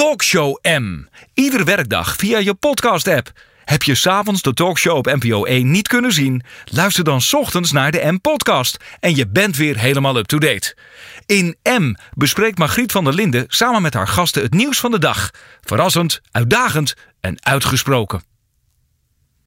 Talkshow M. ieder werkdag via je podcast-app. Heb je s'avonds de talkshow op NPO 1 niet kunnen zien? Luister dan 's ochtends naar de M-podcast en je bent weer helemaal up-to-date. In M bespreekt Margriet van der Linden samen met haar gasten het nieuws van de dag. Verrassend, uitdagend en uitgesproken.